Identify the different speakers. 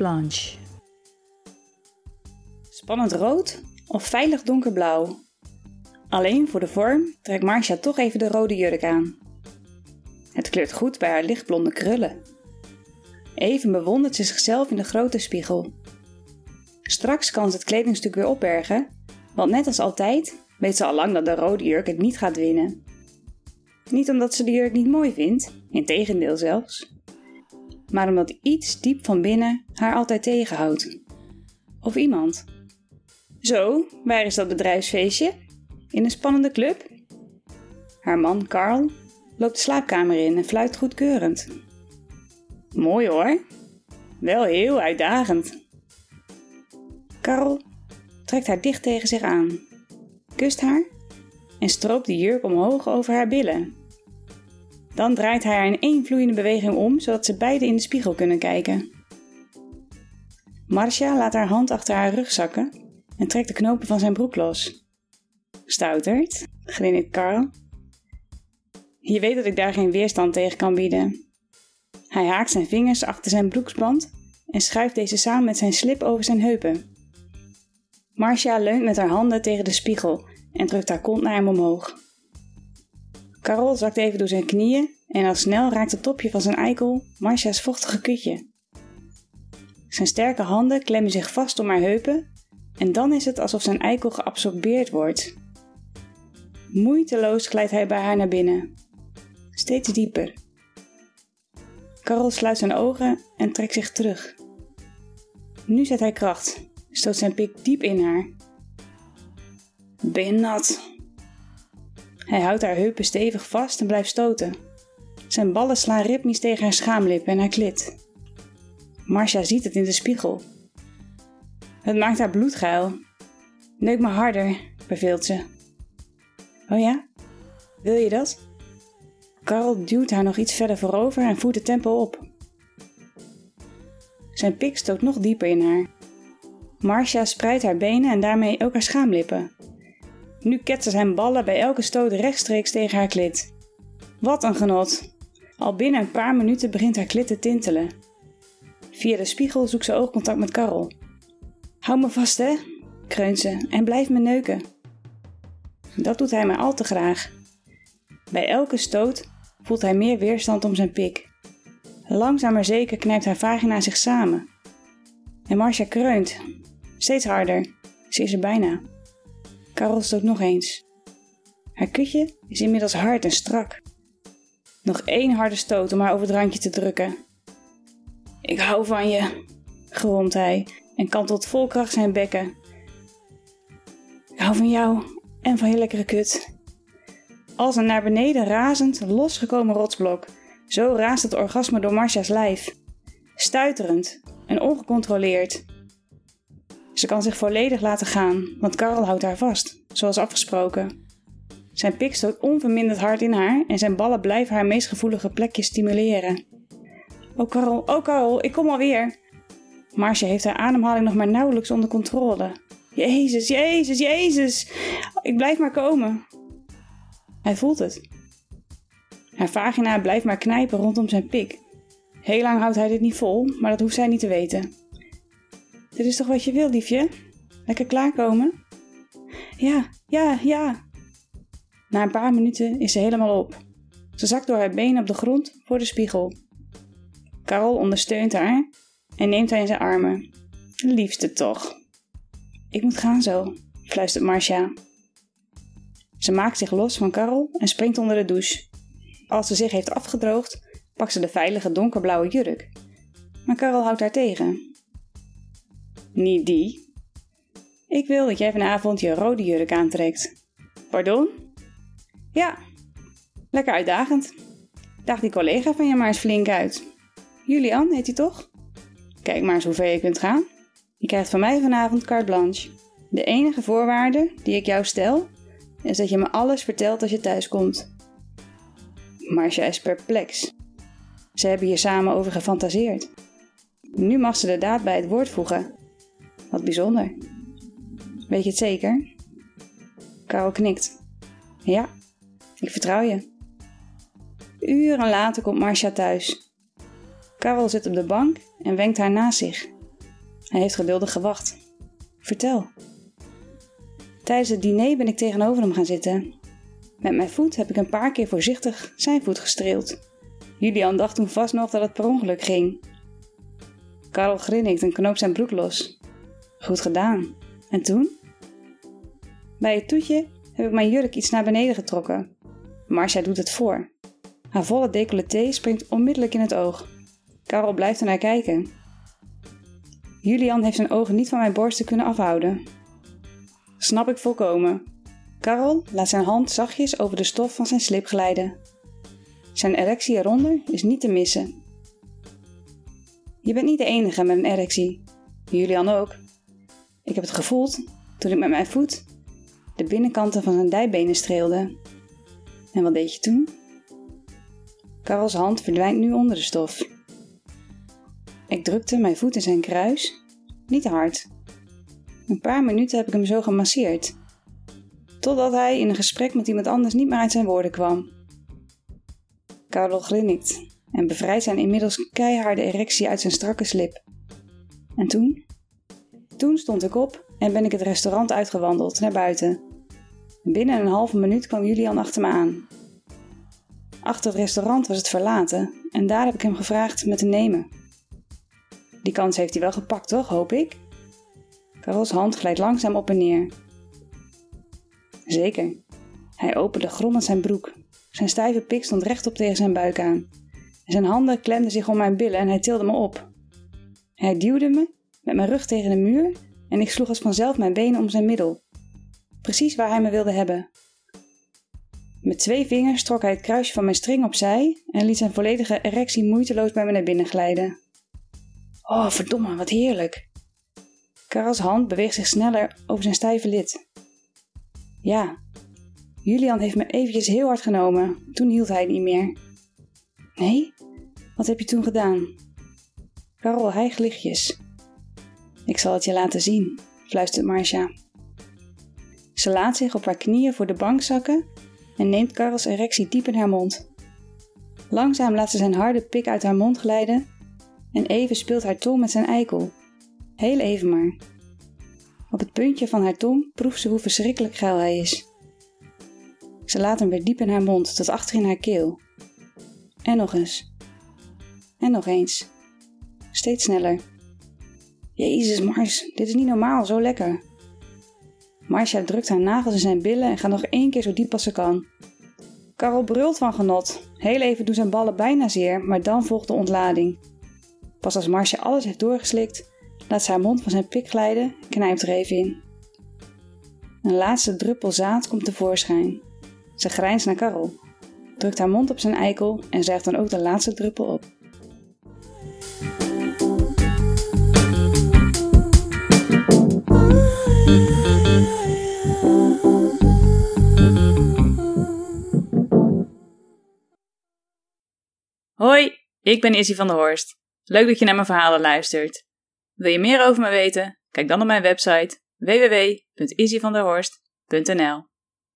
Speaker 1: Blanche.
Speaker 2: Spannend rood of veilig donkerblauw? Alleen voor de vorm trekt Marcia toch even de rode jurk aan. Het kleurt goed bij haar lichtblonde krullen. Even bewondert ze zichzelf in de grote spiegel. Straks kan ze het kledingstuk weer opbergen, want net als altijd weet ze al lang dat de rode jurk het niet gaat winnen. Niet omdat ze de jurk niet mooi vindt, integendeel zelfs, maar omdat iets diep van binnen haar altijd tegenhoudt. Of iemand. Zo, waar is dat bedrijfsfeestje? In een spannende club? Haar man Carl loopt de slaapkamer in en fluit goedkeurend. Mooi hoor. Wel heel uitdagend. Carl trekt haar dicht tegen zich aan, kust haar en stroopt de jurk omhoog over haar billen. Dan draait hij haar in één vloeiende beweging om, zodat ze beiden in de spiegel kunnen kijken. Marcia laat haar hand achter haar rug zakken en trekt de knopen van zijn broek los. Stouterd, grinnikt Carl. Je weet dat ik daar geen weerstand tegen kan bieden. Hij haakt zijn vingers achter zijn broeksband en schuift deze samen met zijn slip over zijn heupen. Marcia leunt met haar handen tegen de spiegel en drukt haar kont naar hem omhoog. Carol zakt even door zijn knieën en al snel raakt het topje van zijn eikel Marcia's vochtige kutje. Zijn sterke handen klemmen zich vast om haar heupen en dan is het alsof zijn eikel geabsorbeerd wordt. Moeiteloos glijdt hij bij haar naar binnen. Steeds dieper. Carol sluit zijn ogen en trekt zich terug. Nu zet hij kracht, stoot zijn pik diep in haar. Ben nat? Hij houdt haar heupen stevig vast en blijft stoten. Zijn ballen slaan ritmisch tegen haar schaamlip en haar klit. Marcia ziet het in de spiegel. Het maakt haar bloedgeil. Neuk me harder, beveelt ze. Oh ja? Wil je dat? Carl duwt haar nog iets verder voorover en voert het tempo op. Zijn pik stoot nog dieper in haar. Marcia spreidt haar benen en daarmee ook haar schaamlippen. Nu ketsen zijn ballen bij elke stoot rechtstreeks tegen haar klit. Wat een genot! Al binnen een paar minuten begint haar klit te tintelen. Via de spiegel zoekt ze oogcontact met Karel. Hou me vast, hè, kreunt ze, en blijf me neuken. Dat doet hij maar al te graag. Bij elke stoot voelt hij meer weerstand om zijn pik. Langzaam maar zeker knijpt haar vagina zich samen. En Marcia kreunt, steeds harder. Ze is er bijna. Karel stoot nog eens. Haar kutje is inmiddels hard en strak. Nog één harde stoot om haar over het randje te drukken. Ik hou van je, geromt hij en kantelt vol kracht zijn bekken. Ik hou van jou en van je lekkere kut. Als een naar beneden razend, losgekomen rotsblok. Zo raast het orgasme door Marcia's lijf. Stuiterend en ongecontroleerd. Ze kan zich volledig laten gaan, want Karel houdt haar vast, zoals afgesproken. Zijn pik stoot onverminderd hard in haar en zijn ballen blijven haar meest gevoelige plekje stimuleren. Oh Karel, oh Karel, ik kom alweer. Marcia heeft haar ademhaling nog maar nauwelijks onder controle. Jezus, Jezus, Jezus, ik blijf maar komen. Hij voelt het. Haar vagina blijft maar knijpen rondom zijn pik. Heel lang houdt hij dit niet vol, maar dat hoeft zij niet te weten. Dit is toch wat je wil, liefje? Lekker klaarkomen? Ja, ja, ja. Na een paar minuten is ze helemaal op. Ze zakt door haar benen op de grond voor de spiegel. Carol ondersteunt haar en neemt haar in zijn armen. Liefste toch. Ik moet gaan zo, fluistert Marcia. Ze maakt zich los van Carol en springt onder de douche. Als ze zich heeft afgedroogd, pakt ze de veilige donkerblauwe jurk. Maar Carol houdt haar tegen. Niet die. Ik wil dat jij vanavond je rode jurk aantrekt. Pardon? Ja, lekker uitdagend. Daag die collega van je maar eens flink uit. Julian heet hij toch? Kijk maar eens hoe ver je kunt gaan. Je krijgt van mij vanavond carte blanche. De enige voorwaarde die ik jou stel, is dat je me alles vertelt als je thuis komt. Marcia is perplex. Ze hebben hier samen over gefantaseerd. Nu mag ze de daad bij het woord voegen. Wat bijzonder. Weet je het zeker? Karel knikt. Ja, ik vertrouw je. Uren later komt Marcia thuis. Karel zit op de bank en wenkt haar naast zich. Hij heeft geduldig gewacht. Vertel. Tijdens het diner ben ik tegenover hem gaan zitten. Met mijn voet heb ik een paar keer voorzichtig zijn voet gestreeld. Julian dacht toen vast nog dat het per ongeluk ging. Karel grinnikt en knoopt zijn broek los. Goed gedaan. En toen? Bij het toetje heb ik mijn jurk iets naar beneden getrokken. Marcia doet het voor. Haar volle decolleté springt onmiddellijk in het oog. Karel blijft ernaar kijken. Julian heeft zijn ogen niet van mijn borsten kunnen afhouden. Snap ik volkomen. Karel laat zijn hand zachtjes over de stof van zijn slip glijden. Zijn erectie eronder is niet te missen. Je bent niet de enige met een erectie. Julian ook. Ik heb het gevoeld toen ik met mijn voet de binnenkanten van zijn dijbenen streelde. En wat deed je toen? Karels hand verdwijnt nu onder de stof. Ik drukte mijn voet in zijn kruis, niet hard. Een paar minuten heb ik hem zo gemasseerd, totdat hij in een gesprek met iemand anders niet meer uit zijn woorden kwam. Karel grinnikt en bevrijdt zijn inmiddels keiharde erectie uit zijn strakke slip. En toen? Toen stond ik op en ben ik het restaurant uitgewandeld naar buiten. Binnen een halve minuut kwam Julian achter me aan. Achter het restaurant was het verlaten en daar heb ik hem gevraagd me te nemen. Die kans heeft hij wel gepakt, toch, hoop ik? Karels hand glijdt langzaam op en neer. Zeker. Hij opende grommend zijn broek. Zijn stijve pik stond rechtop tegen zijn buik aan. zijn handen klemden zich om mijn billen en hij tilde me op. Hij duwde me met mijn rug tegen de muur en ik sloeg als vanzelf mijn benen om zijn middel. Precies waar hij me wilde hebben. Met twee vingers trok hij het kruisje van mijn string opzij en liet zijn volledige erectie moeiteloos bij me naar binnen glijden. Oh, verdomme, wat heerlijk. Karels hand beweegt zich sneller over zijn stijve lid. Ja, Julian heeft me eventjes heel hard genomen. Toen hield hij niet meer. Nee? Wat heb je toen gedaan? Karel hijgt lichtjes. Ik zal het je laten zien, fluistert Marcia. Ze laat zich op haar knieën voor de bank zakken en neemt Karels erectie diep in haar mond. Langzaam laat ze zijn harde pik uit haar mond glijden en even speelt haar tong met zijn eikel. Heel even maar. Op het puntje van haar tong proeft ze hoe verschrikkelijk geil hij is. Ze laat hem weer diep in haar mond tot achter in haar keel. En nog eens. En nog eens. Steeds sneller. Jezus, Mars, dit is niet normaal, zo lekker. Marcia drukt haar nagels in zijn billen en gaat nog één keer zo diep als ze kan. Karel brult van genot. Heel even doen zijn ballen bijna zeer, maar dan volgt de ontlading. Pas als Marcia alles heeft doorgeslikt, laat ze haar mond van zijn pik glijden en knijpt er even in. Een laatste druppel zaad komt tevoorschijn. Ze grijnst naar Karel, drukt haar mond op zijn eikel en zuigt dan ook de laatste druppel op.
Speaker 1: Hoi, ik ben Izzy van der Horst. Leuk dat je naar mijn verhalen luistert. Wil je meer over me weten? Kijk dan op mijn website www.izzyvanderhorst.nl